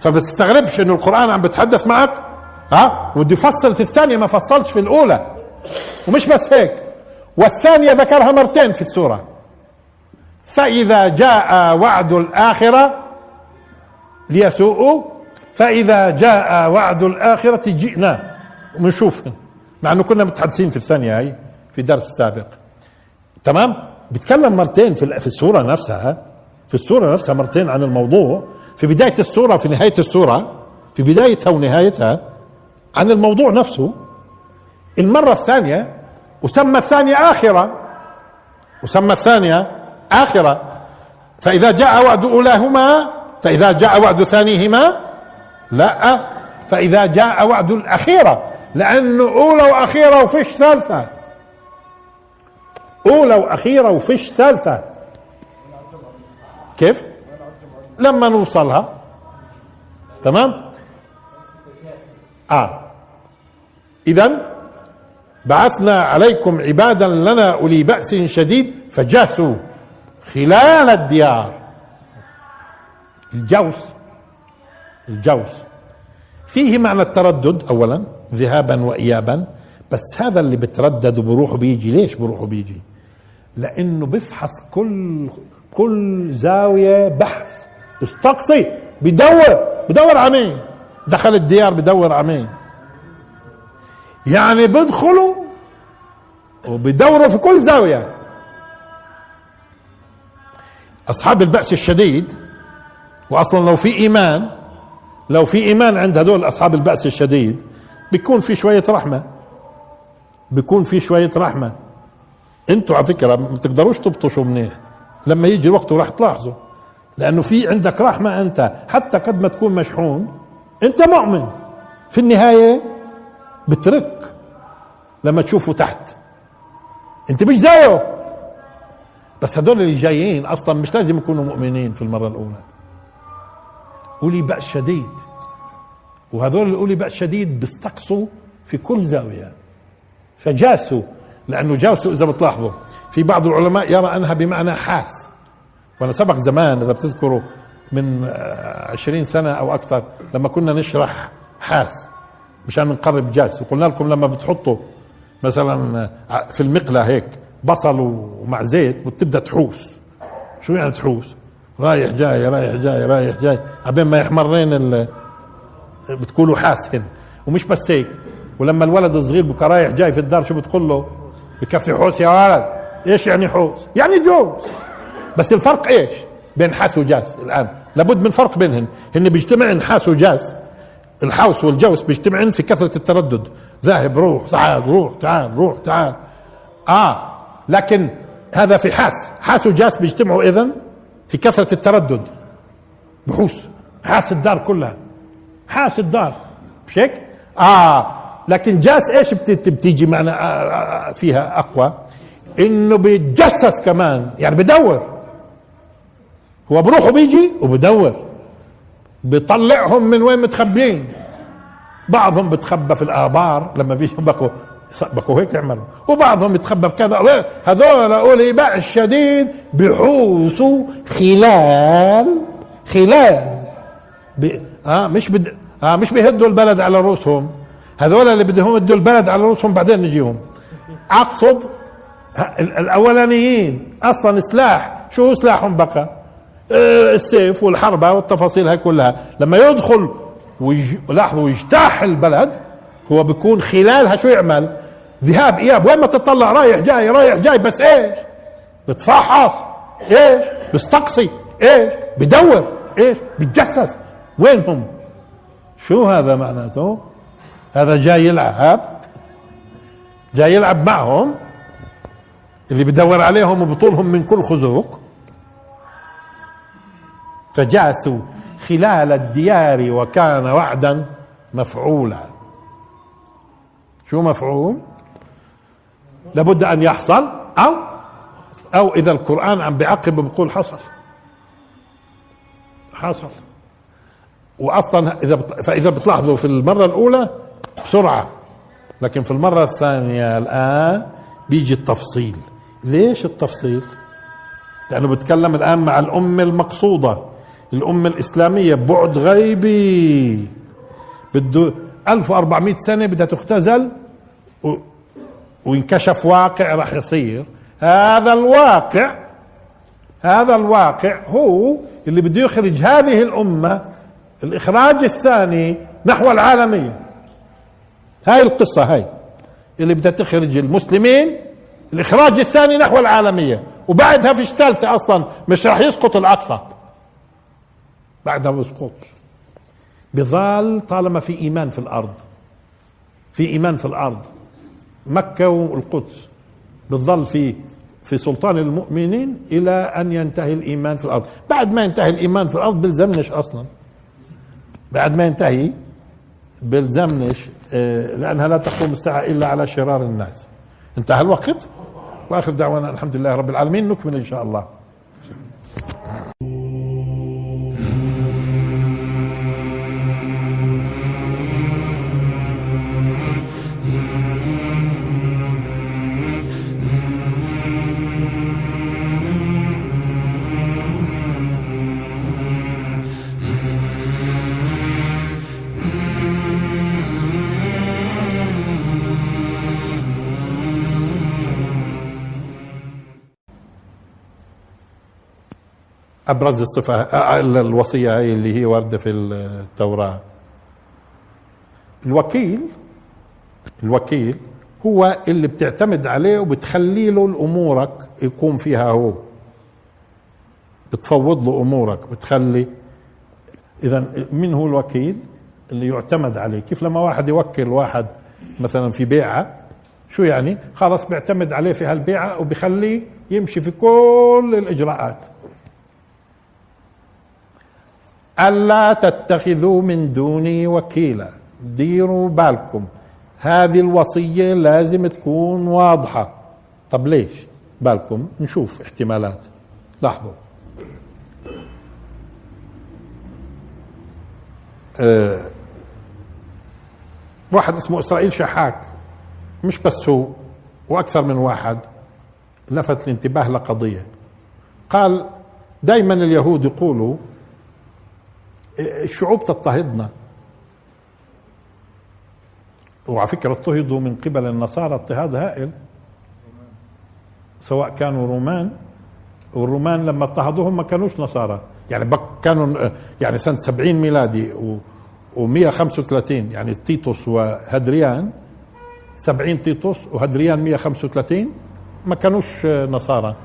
فبتستغربش إنه القرآن عم بتحدث معك ها؟ وبده يفصل في الثانية ما فصلش في الأولى. ومش بس هيك والثانية ذكرها مرتين في السورة. فإذا جاء وعد الآخرة ليسوءوا فإذا جاء وعد الآخرة جئنا. ونشوف مع أنه كنا متحدثين في الثانية هاي في درس سابق. تمام؟ بيتكلم مرتين في في السورة نفسها. في السورة نفسها مرتين عن الموضوع. في بداية السورة في نهاية السورة. في بدايتها ونهايتها عن الموضوع نفسه. المرة الثانية وسمى الثانية آخرة. وسمى الثانية آخرة. فإذا جاء وعد أولاهما فإذا جاء وعد ثانيهما لا. فإذا جاء وعد الأخيرة لأنه أولى وأخيرة وفيش ثالثة. أولى وأخيرة وفيش ثالثة. كيف؟ لما نوصلها. تمام؟ آه. إذا بعثنا عليكم عبادا لنا أولي بأس شديد فجاسوا خلال الديار. الجوس الجوس. فيه معنى التردد أولا ذهابا وإيابا. بس هذا اللي بتردد وبروح وبيجي ليش بروح وبيجي لأنه بفحص كل كل زاوية بحث. استقصي بدور بدور عمين دخل الديار بدور عمين يعني بيدخلوا وبيدوروا في كل زاوية. أصحاب البأس الشديد وأصلا لو في إيمان لو في إيمان عند هذول أصحاب البأس الشديد بيكون في شوية رحمة. بيكون في شوية رحمة. أنتوا على فكرة ما تقدروش تبطشوا منيح. لما يجي وقته راح تلاحظوا. لأنه في عندك رحمة أنت. حتى قد ما تكون مشحون أنت مؤمن. في النهاية بترك لما تشوفه تحت. انت مش زيه بس هدول اللي جايين أصلا مش لازم يكونوا مؤمنين في المرة الأولى. أولي بأس شديد. وهذول اللي أولي بأس شديد بيستقصوا في كل زاوية. فجاسوا لأنه جاسوا إذا بتلاحظوا. في بعض العلماء يرى أنها بمعنى حاس. وأنا سبق زمان إذا بتذكروا من عشرين سنة أو أكثر لما كنا نشرح حاس. مشان نقرب جاس وقلنا لكم لما بتحطوا مثلا آه، في المقلة هيك بصل ومع زيت بتبدا تحوس. شو يعني تحوس؟ رايح جاي رايح جاي رايح جاي. عبين ما يحمرين ال- بتقولوا حاسن ومش بس هيك. ولما الولد الصغير بكره رايح جاي في الدار شو بتقول له؟ بكفي حوس يا ولد. إيش يعني حوس؟ يعني جوز. بس الفرق إيش؟ بين حاس وجاس الآن. لابد من فرق بينهن. هن بيجتمعن حاس وجاس الحوس والجوس بيجتمعن في كثرة التردد. ذاهب روح تعال روح تعال روح تعال. آه لكن هذا في حاس. حاس وجاس بيجتمعوا اذا في كثرة التردد. بحوس. حاس الدار كلها. حاس الدار. مش هيك؟ آه لكن جاس إيش بت- بتيجي معنا آه، آه، فيها أقوى؟ إنه بيتجسس كمان. يعني بدور. هو بروح وبيجي وبدور. بيطلعهم من وين متخبيين؟ بعضهم بتخبى في الآبار لما بيجوا بكوا بكوا هيك يعملوا. وبعضهم يتخبى في كذا. هذول أولي بأس شديد بحوسوا خلال خلال. بي آه مش بد آه مش بيهدوا البلد على رؤوسهم. هذول اللي بدهم يهدوا البلد على رؤوسهم بعدين نجيهم. أقصد الأولانيين. أصلا سلاح. شو سلاحهم بقى؟ السيف والحربة والتفاصيل كلها. لما يدخل ويج... لاحظوا يجتاح البلد هو بيكون خلالها شو يعمل. ذهاب إياب وين ما تطلع رايح جاي رايح جاي بس إيش؟ بتفحص. إيش؟ بيستقصي إيش؟ بدور. إيش؟ بتجسس. وينهم؟ شو هذا معناته؟ هذا جاي يلعب. جاي يلعب معهم. اللي بدور عليهم وبطولهم من كل خزوق. فجاسوا خلال الديار وكان وعدا مفعولا. شو مفعول؟ لابد أن يحصل أو أو إذا القرآن عم بيعقب بيقول حصل. حصل. واصلا إذا. فإذا بتلاحظوا في المرة الأولى بسرعة لكن في المرة الثانية الآن بيجي التفصيل. ليش التفصيل؟ لأنه بتكلم الآن مع الأمة المقصودة. الأمة الإسلامية بعد غيبي. بده 1400 سنة بدها تختزل و... وينكشف واقع راح يصير. هذا الواقع هذا الواقع هو اللي بده يخرج هذه الأمة الإخراج الثاني نحو العالميه هاي القصة هاي اللي بدها تخرج المسلمين الإخراج الثاني نحو العالمية. وبعدها فيش ثالثه أصلا مش راح يسقط الأقصى. بعدها بيسقط بظل طالما في إيمان في الأرض. في إيمان في الأرض. مكة والقدس. بتظل في في سلطان المؤمنين إلى أن ينتهي الإيمان في الأرض. بعد ما ينتهي الإيمان في الأرض بلزمنش أصلا. بعد ما ينتهي بلزمنش آه، لأنها لا تقوم الساعة إلا على شرار الناس. انتهى الوقت؟ وآخر دعوانا الحمد لله رب العالمين. نكمل إن شاء الله. أبرز الصفة آه، الوصية هي اللي هي واردة في التوراة. الوكيل الوكيل هو اللي بتعتمد عليه وبتخلي له امورك يقوم فيها هو. بتفوض له أمورك بتخلي إذا من هو الوكيل اللي يعتمد عليه؟ كيف لما واحد يوكل واحد مثلا في بيعة شو يعني؟ خلاص بيعتمد عليه في هالبيعة وبخليه يمشي في كل الإجراءات. ألا تتخذوا من دوني وكيلا. ديروا بالكم. هذه الوصية لازم تكون واضحة. طب ليش بالكم؟ نشوف احتمالات. لاحظوا. أه واحد اسمه إسرائيل شحاك. مش بس هو وأكثر من واحد. لفت الانتباه لقضية. قال دائما اليهود يقولوا الشعوب تضطهدنا. وعلى فكرة اضطهدوا من قبل النصارى اضطهاد هائل. سواء كانوا رومان والرومان لما اضطهدوهم ما كانوش نصارى. يعني كانوا يعني سنة 70 ميلادي و و135 يعني تيتوس وهدريان 70 تيتوس وهدريان 135 ما كانوش نصارى.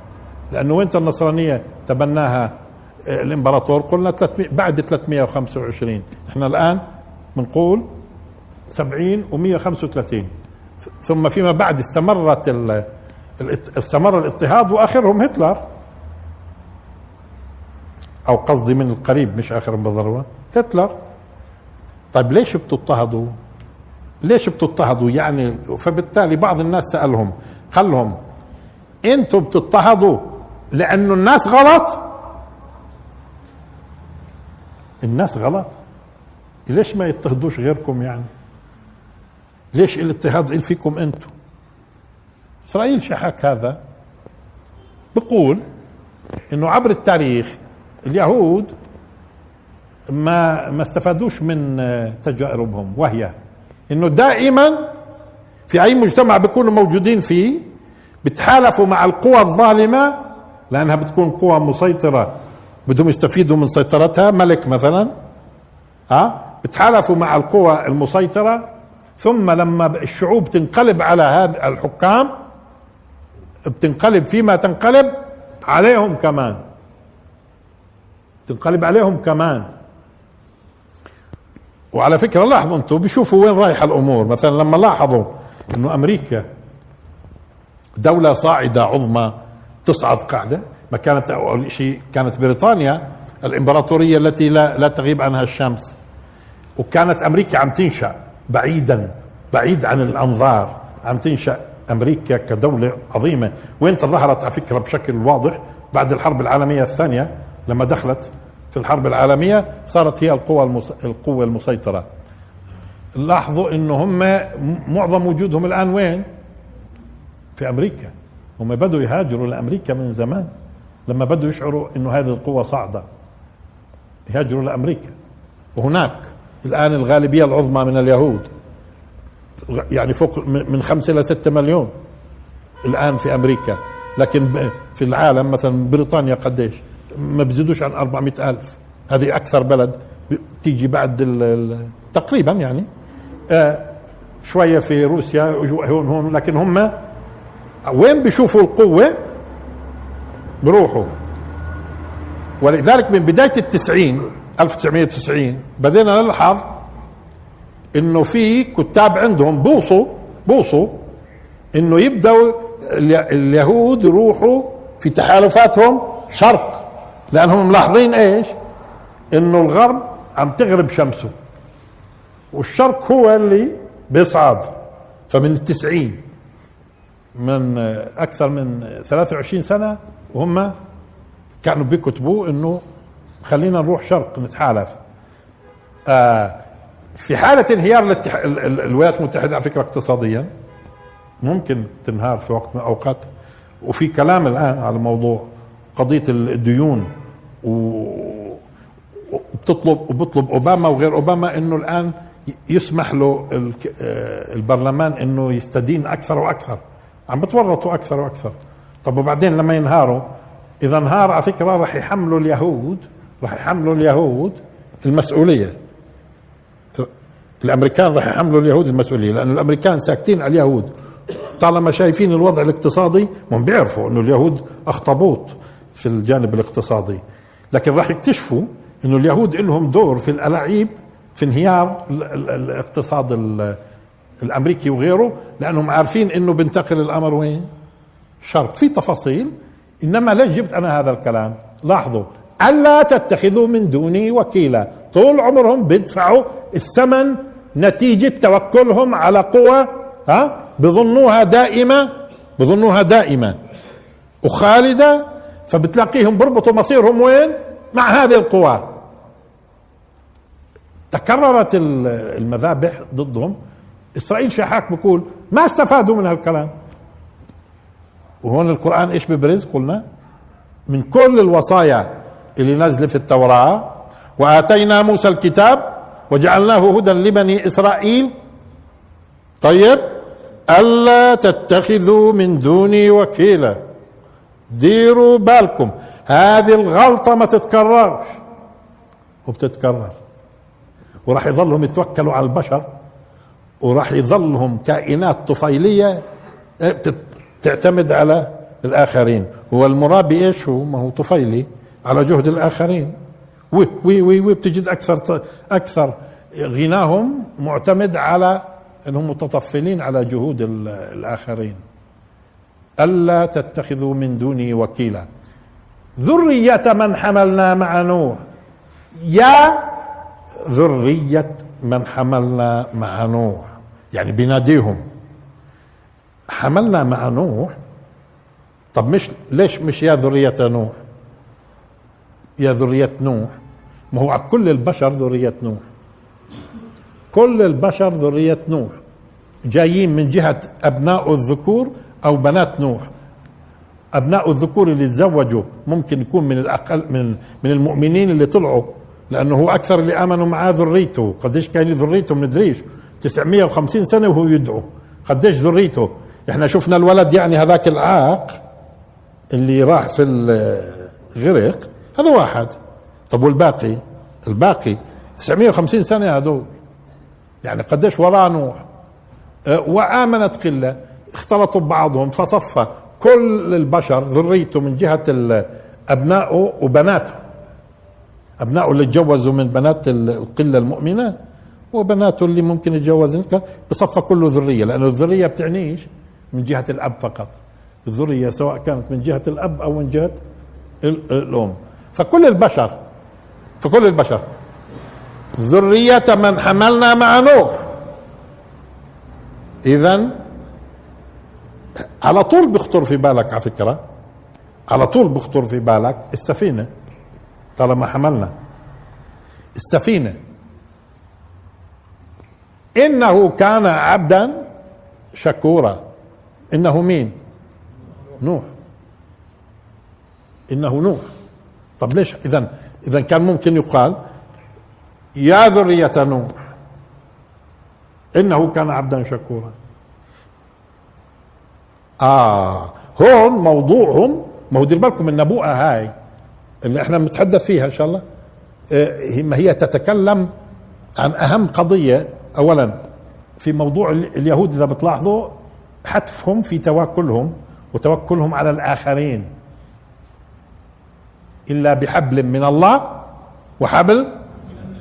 لأنه وين النصرانية تبناها؟ الإمبراطور قلنا 300 بعد 325 إحنا الآن بنقول 70 و135 ثم فيما بعد استمرت ال... استمر الإضطهاد وآخرهم هتلر. أو قصدي من القريب مش اخرهم بالضروره هتلر. طيب ليش بتضطهدوا؟ ليش بتضطهدوا؟ يعني فبالتالي بعض الناس سألهم قال لهم أنتم بتضطهدوا لأنه الناس غلط؟ الناس غلط. ليش ما يضطهدوش غيركم يعني؟ ليش الاضطهاد فيكم أنتم؟ إسرائيل شحك هذا. بقول إنه عبر التاريخ اليهود ما ما استفادوش من تجاربهم وهي إنه دائما في أي مجتمع بيكونوا موجودين فيه بتحالفوا مع القوى الظالمة لأنها بتكون قوى مسيطرة بدهم يستفيدوا من سيطرتها. ملك مثلا ها بتحالفوا مع القوى المسيطرة ثم لما الشعوب تنقلب على هذا الحكام بتنقلب فيما تنقلب عليهم كمان. تنقلب عليهم كمان. وعلى فكرة لاحظوا أنتم بيشوفوا وين رايحة الأمور. مثلا لما لاحظوا إنه أمريكا دولة صاعدة عظمى تصعد قاعدة. ما كانت أول شيء كانت بريطانيا الإمبراطورية التي لا لا تغيب عنها الشمس. وكانت أمريكا عم تنشأ بعيدا بعيد عن الأنظار. عم تنشأ أمريكا كدولة عظيمة. وين ظهرت على فكرة بشكل واضح بعد الحرب العالمية الثانية؟ لما دخلت في الحرب العالمية صارت هي القوة المس... القوة المسيطرة. لاحظوا إنه هم معظم وجودهم الآن وين؟ في أمريكا. هم بدوا يهاجروا لأمريكا من زمان. لما بدوا يشعروا إنه هذه القوة صاعدة يهاجروا لأمريكا. وهناك الآن الغالبية العظمى من اليهود يعني فوق من خمسة إلى ستة مليون الآن في أمريكا. لكن في العالم مثلا بريطانيا قديش؟ ما بزيدوش عن 400 ألف. هذه أكثر بلد تيجي بعد تقريبا يعني. آه شوية في روسيا هون هون لكن هم وين بيشوفوا القوة؟ بروحوا ولذلك من بداية التسعين 1990 بدينا نلحظ إنه في كتاب عندهم بوصوا بوصوا إنه يبدأوا اليهود يروحوا في تحالفاتهم شرق لأنهم ملاحظين إيش؟ إنه الغرب عم تغرب شمسه. والشرق هو اللي بيصعد. فمن التسعين من أكثر من 23 سنة وهم كانوا بيكتبوا إنه خلينا نروح شرق نتحالف. آه في حالة انهيار الاتح... الولايات المتحدة على فكرة اقتصاديا ممكن تنهار في وقت من الأوقات. وفي كلام الآن على موضوع قضية الديون وبتطلب وبطلب أوباما وغير أوباما إنه الآن يسمح له البرلمان إنه يستدين أكثر وأكثر. عم بتورطوا أكثر وأكثر. طب وبعدين لما ينهاروا؟ إذا انهار على فكرة راح يحملوا اليهود راح يحملوا اليهود المسؤولية. الأمريكان راح يحملوا اليهود المسؤولية لأنه الأمريكان ساكتين على اليهود. طالما شايفين الوضع الاقتصادي هم بيعرفوا إنه اليهود أخطبوط في الجانب الاقتصادي. لكن راح يكتشفوا إنه اليهود لهم دور في الألاعيب في انهيار الاقتصاد الأمريكي وغيره لأنهم عارفين إنه بينتقل الأمر وين؟ شرق في تفاصيل. إنما ليش جبت أنا هذا الكلام؟ لاحظوا ألا تتخذوا من دوني وكيلا. طول عمرهم بيدفعوا الثمن نتيجة توكلهم على قوة ها؟ بظنوها دائمة بظنوها دائمة وخالدة فبتلاقيهم بربطوا مصيرهم وين؟ مع هذه القوى تكررت المذابح ضدهم. إسرائيل شحاك بقول ما استفادوا من هالكلام. وهون القرآن إيش ببرز؟ قلنا من كل الوصايا اللي نزل في التوراة وآتينا موسى الكتاب وجعلناه هدى لبني إسرائيل. طيب ألا تتخذوا من دوني وكيلا. ديروا بالكم. هذه الغلطة ما تتكررش. وبتتكرر. وراح يظلهم يتوكلوا على البشر وراح يظلهم كائنات طفيلية. إيه، تعتمد على الآخرين. هو المرابي إيش هو؟ ما هو طفيلي على جهد الآخرين. وي وي وي, وي بتجد أكثر أكثر غناهم معتمد على انهم متطفلين على جهود الآخرين. ألا تتخذوا من دوني وكيلا. ذرية من حملنا مع نوح. يا ذرية من حملنا مع نوح. يعني بيناديهم حملنا مع نوح. طب مش ليش مش يا ذرية نوح؟ يا ذرية نوح. ما هو كل البشر ذرية نوح. كل البشر ذرية نوح. جايين من جهة أبناء الذكور أو بنات نوح. أبناء الذكور اللي تزوجوا ممكن يكون من الأقل من من المؤمنين اللي طلعوا لأنه هو أكثر اللي آمنوا معاه ذريته. قديش كان ذريته؟ بندريش 950 سنة وهو يدعو. قديش ذريته؟ إحنا شفنا الولد يعني هذاك العاق اللي راح في الغرق هذا واحد. طب والباقي؟ الباقي 950 سنة هذول يعني قديش وراه نوح أه، وآمنت قلة. اختلطوا ببعضهم فصفى كل البشر ذريته من جهة أبنائه وبناته. أبنائه اللي تجوزوا من بنات القلة المؤمنة وبناته اللي ممكن يتجوزن. بصفى كله ذرية لأنه الذرية بتعنيش. من جهة الأب فقط. الذرية سواء كانت من جهة الأب أو من جهة الأم. فكل البشر فكل البشر. ذرية من حملنا مع نوح. إذا على طول بيخطر في بالك على فكرة على طول بيخطر في بالك السفينة طالما حملنا. السفينة. إنه كان عبدا شكورا. إنه مين؟ نوح. إنه نوح. طب ليش؟ إذا إذا كان ممكن يقال يا ذرية نوح. إنه كان عبدا شكورا. آه هون موضوعهم ما هو دير بالكم النبوءة هاي اللي إحنا بنتحدث فيها إن شاء الله. آه، ما هي تتكلم عن أهم قضية اولا في موضوع اليهود إذا بتلاحظوا حتفهم في توكلهم وتوكلهم على الآخرين. إلا بحبل من الله وحبل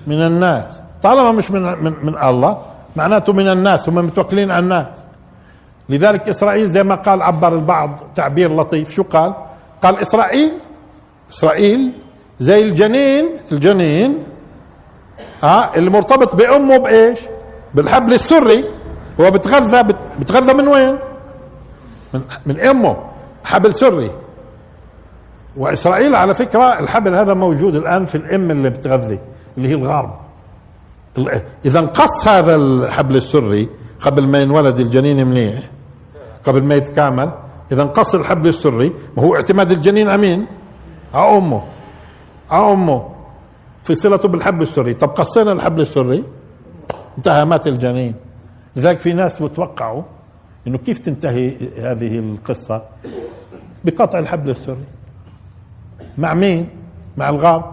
من الناس. طالما مش من من, من الله معناته من الناس هم متوكلين على الناس. لذلك إسرائيل زي ما قال عبر البعض تعبير لطيف شو قال؟ قال إسرائيل إسرائيل زي الجنين الجنين آه اللي مرتبط بأمه بإيش؟ بالحبل السري. هو بتغذى بتغذى من وين؟ من, من أمه حبل سري. وإسرائيل على فكرة الحبل هذا موجود الآن في الأم اللي بتغذي اللي هي الغرب إذا انقص هذا الحبل السري قبل ما ينولد الجنين منيح قبل ما يتكامل إذا انقص الحبل السري ما هو اعتماد الجنين أمين؟ على أمه. على أمه. في صلته بالحبل السري. طب قصينا الحبل السري؟ انتهى مات الجنين. لذلك في ناس بتوقعوا إنه كيف تنتهي هذه القصة؟ بقطع الحبل السري. مع مين؟ مع الغاب.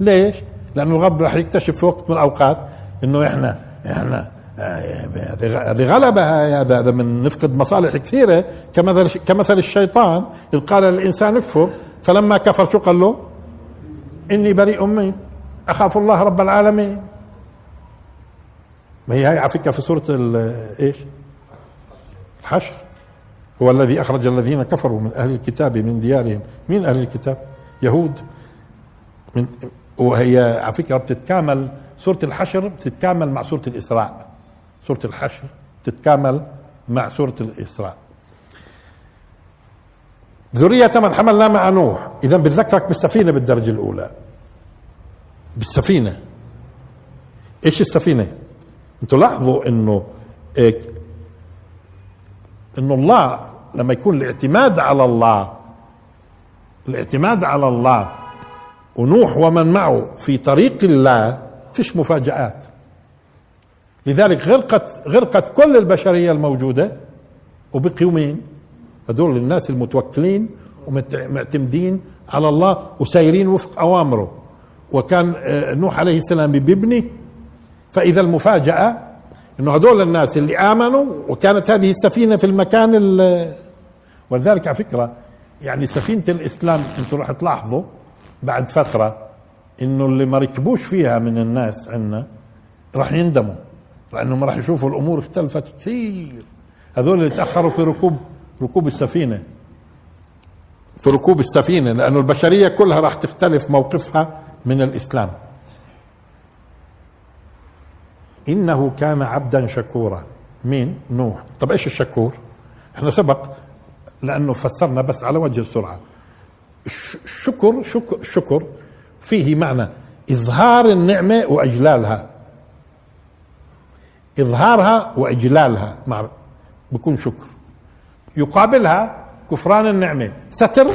ليش؟ لأنه الغاب راح يكتشف في وقت من الأوقات إنه إحنا إحنا هذه غلبة هذا هذا من نفقد مصالح كثيرة. كمثل كمثل الشيطان إذ قال للإنسان اكفر فلما كفر شو قال له؟ إني بريء منك. أخاف الله رب العالمين. ما هي على فكرة في سورة إيش؟ الحشر. هو الذي أخرج الذين كفروا من أهل الكتاب من ديارهم. مين أهل الكتاب؟ يهود. من وهي على فكرة بتتكامل سورة الحشر بتتكامل مع سورة الإسراء. سورة الحشر تتكامل مع سورة الإسراء. ذرية من حملنا مع نوح. إذا بتذكرك بالسفينة بالدرجة الأولى. بالسفينة. إيش السفينة؟ أنتوا لاحظوا إيه إنه الله لما يكون الاعتماد على الله الاعتماد على الله ونوح ومن معه في طريق الله فيش مفاجآت لذلك غرقت غرقت كل البشرية الموجودة وبقيوا مين؟ هذول الناس المتوكلين ومعتمدين على الله وسايرين وفق أوامره وكان آه، نوح عليه السلام بيبني فإذا المفاجأة إنه هذول الناس اللي آمنوا وكانت هذه السفينة في المكان ولذلك على فكرة يعني سفينة الإسلام أنتم راح تلاحظوا بعد فترة إنه اللي ما ركبوش فيها من الناس عندنا راح يندموا لأنهم راح يشوفوا الأمور اختلفت كثير. هذول اللي تأخروا في ركوب ركوب السفينة. في ركوب السفينة لأنه البشرية كلها راح تختلف موقفها من الإسلام. إنه كان عبدا شكورا. مين؟ نوح. طب إيش الشكور؟ إحنا سبق لأنه فسرنا بس على وجه السرعة. الشكر شكر شكر فيه معنى إظهار النعمة وإجلالها. إظهارها وإجلالها. مع بكون شكر. يقابلها كفران النعمة. ستر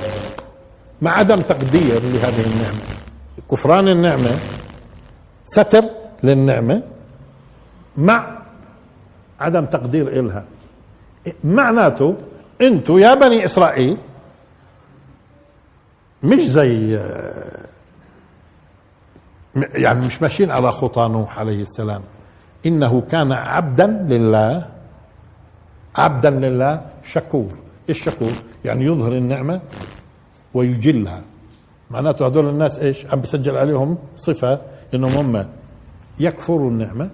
مع عدم تقدير لهذه النعمة. كفران النعمة ستر للنعمة. مع عدم تقدير إلها. معناته أنتوا يا بني إسرائيل مش زي يعني مش ماشيين على خطى نوح عليه السلام. إنه كان عبدا لله عبدا لله شكور. إيش شكور؟ يعني يظهر النعمة ويجلها. معناته هذول الناس إيش؟ عم بسجل عليهم صفة إنهم هم يكفروا النعمة.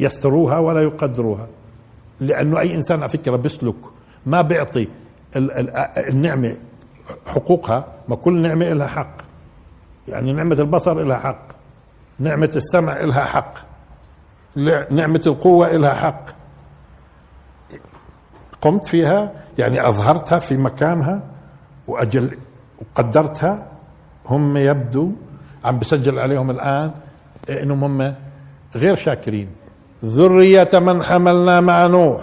يستروها ولا يقدروها. لأنه أي إنسان على فكره بيسلك ما بيعطي النعمة حقوقها ما كل نعمة لها حق. يعني نعمة البصر لها حق. نعمة السمع لها حق. نعمة القوة لها حق. قمت فيها يعني أظهرتها في مكانها وأجل وقدرتها. هم يبدو عم بسجل عليهم الآن إنهم هم غير شاكرين. ذرية من حملنا مع نوح.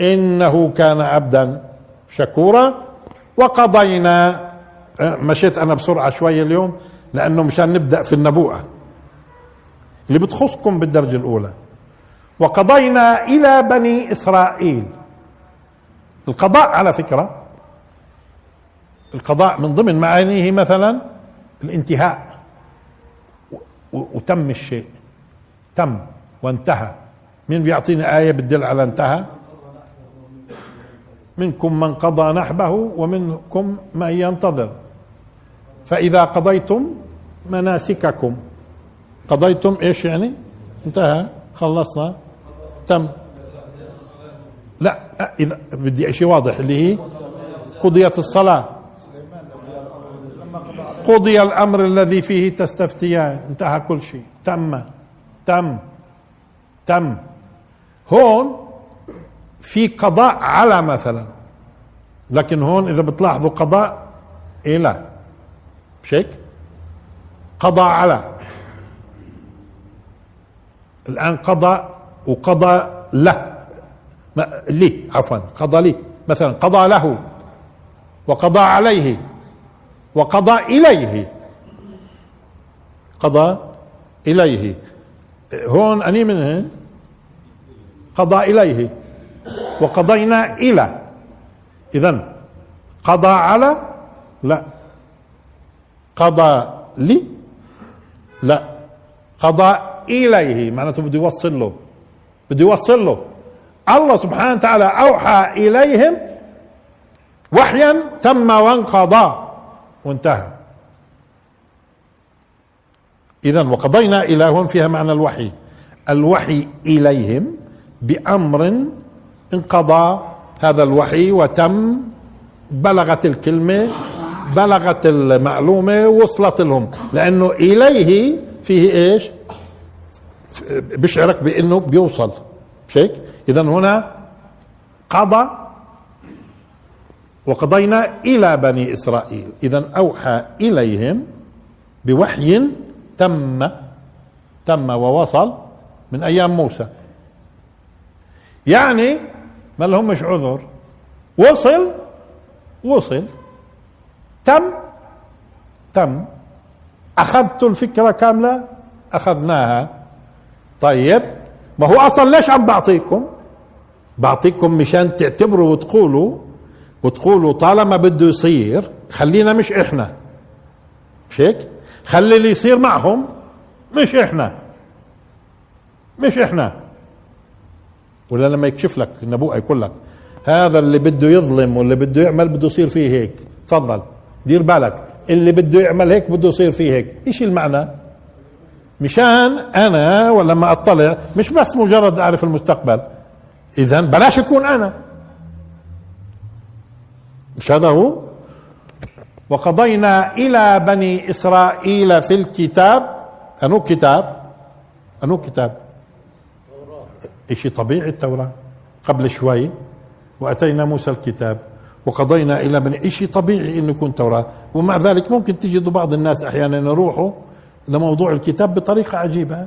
إنه كان عبدا شكورا. وقضينا أه، مشيت أنا بسرعة شوية اليوم لأنه مشان نبدأ في النبوءة. اللي بتخصكم بالدرجة الأولى. وقضينا إلى بني إسرائيل. القضاء على فكرة القضاء من ضمن معانيه مثلا الانتهاء. وتم الشيء. تم. وانتهى. مين بيعطيني آية بتدل على انتهى؟ منكم من قضى نحبه ومنكم من ينتظر. فإذا قضيتم مناسككم. قضيتم إيش يعني؟ انتهى. خلصنا. تم. لا إذا بدي شيء واضح اللي هي قضيت الصلاة. قضي الأمر الذي فيه تستفتيان. انتهى كل شيء. تم. تم. تم. هون في قضاء على مثلا. لكن هون إذا بتلاحظوا قضاء إلى مش هيك؟ قضى على. الآن قضى وقضى له. لي عفوا قضى لي. مثلا قضى له وقضى عليه وقضى إليه. قضى إليه. هون أني منه قضى إليه. وقضينا إلى. إذا قضى على؟ لا. قضى لي؟ لا. قضى إليه. معناته بده يوصل له. بده يوصل له. الله سبحانه وتعالى أوحى إليهم وحيا تم وانقضى. وانتهى. إذا وقضينا إلى هون فيها معنى الوحي. الوحي إليهم بأمر انقضى هذا الوحي وتم بلغت الكلمة بلغت المعلومة وصلت لهم. لأنه إليه فيه إيش؟ بشعرك بأنه بيوصل. مش هيك اذا هنا قضى وقضينا إلى بني إسرائيل. اذا أوحى إليهم بوحي تم تم ووصل من أيام موسى. يعني ما لهمش عذر. وصل وصل. تم تم. أخذت الفكرة كاملة؟ أخذناها. طيب ما هو أصلا ليش عم بعطيكم؟ بعطيكم مشان تعتبروا وتقولوا وتقولوا طالما بده يصير خلينا مش إحنا. مش هيك؟ خلي اللي يصير معهم مش إحنا. مش إحنا. ولا لما يكشف لك النبوء يقول لك هذا اللي بده يظلم واللي بده يعمل بده يصير فيه هيك. تفضل. دير بالك. اللي بده يعمل هيك بده يصير فيه هيك. إيش المعنى؟ مشان أنا ولما أطلع مش بس مجرد أعرف المستقبل. اذا بلاش أكون أنا. مش هذا هو؟ وقضينا إلى بني إسرائيل في الكتاب. أنو كتاب؟ أنو كتاب؟ شيء طبيعي التوراة. قبل شوي وأتينا موسى الكتاب وقضينا إلى بني شيء طبيعي إنه يكون توراة. ومع ذلك ممكن تجد بعض الناس أحيانا يروحوا لموضوع الكتاب بطريقة عجيبة.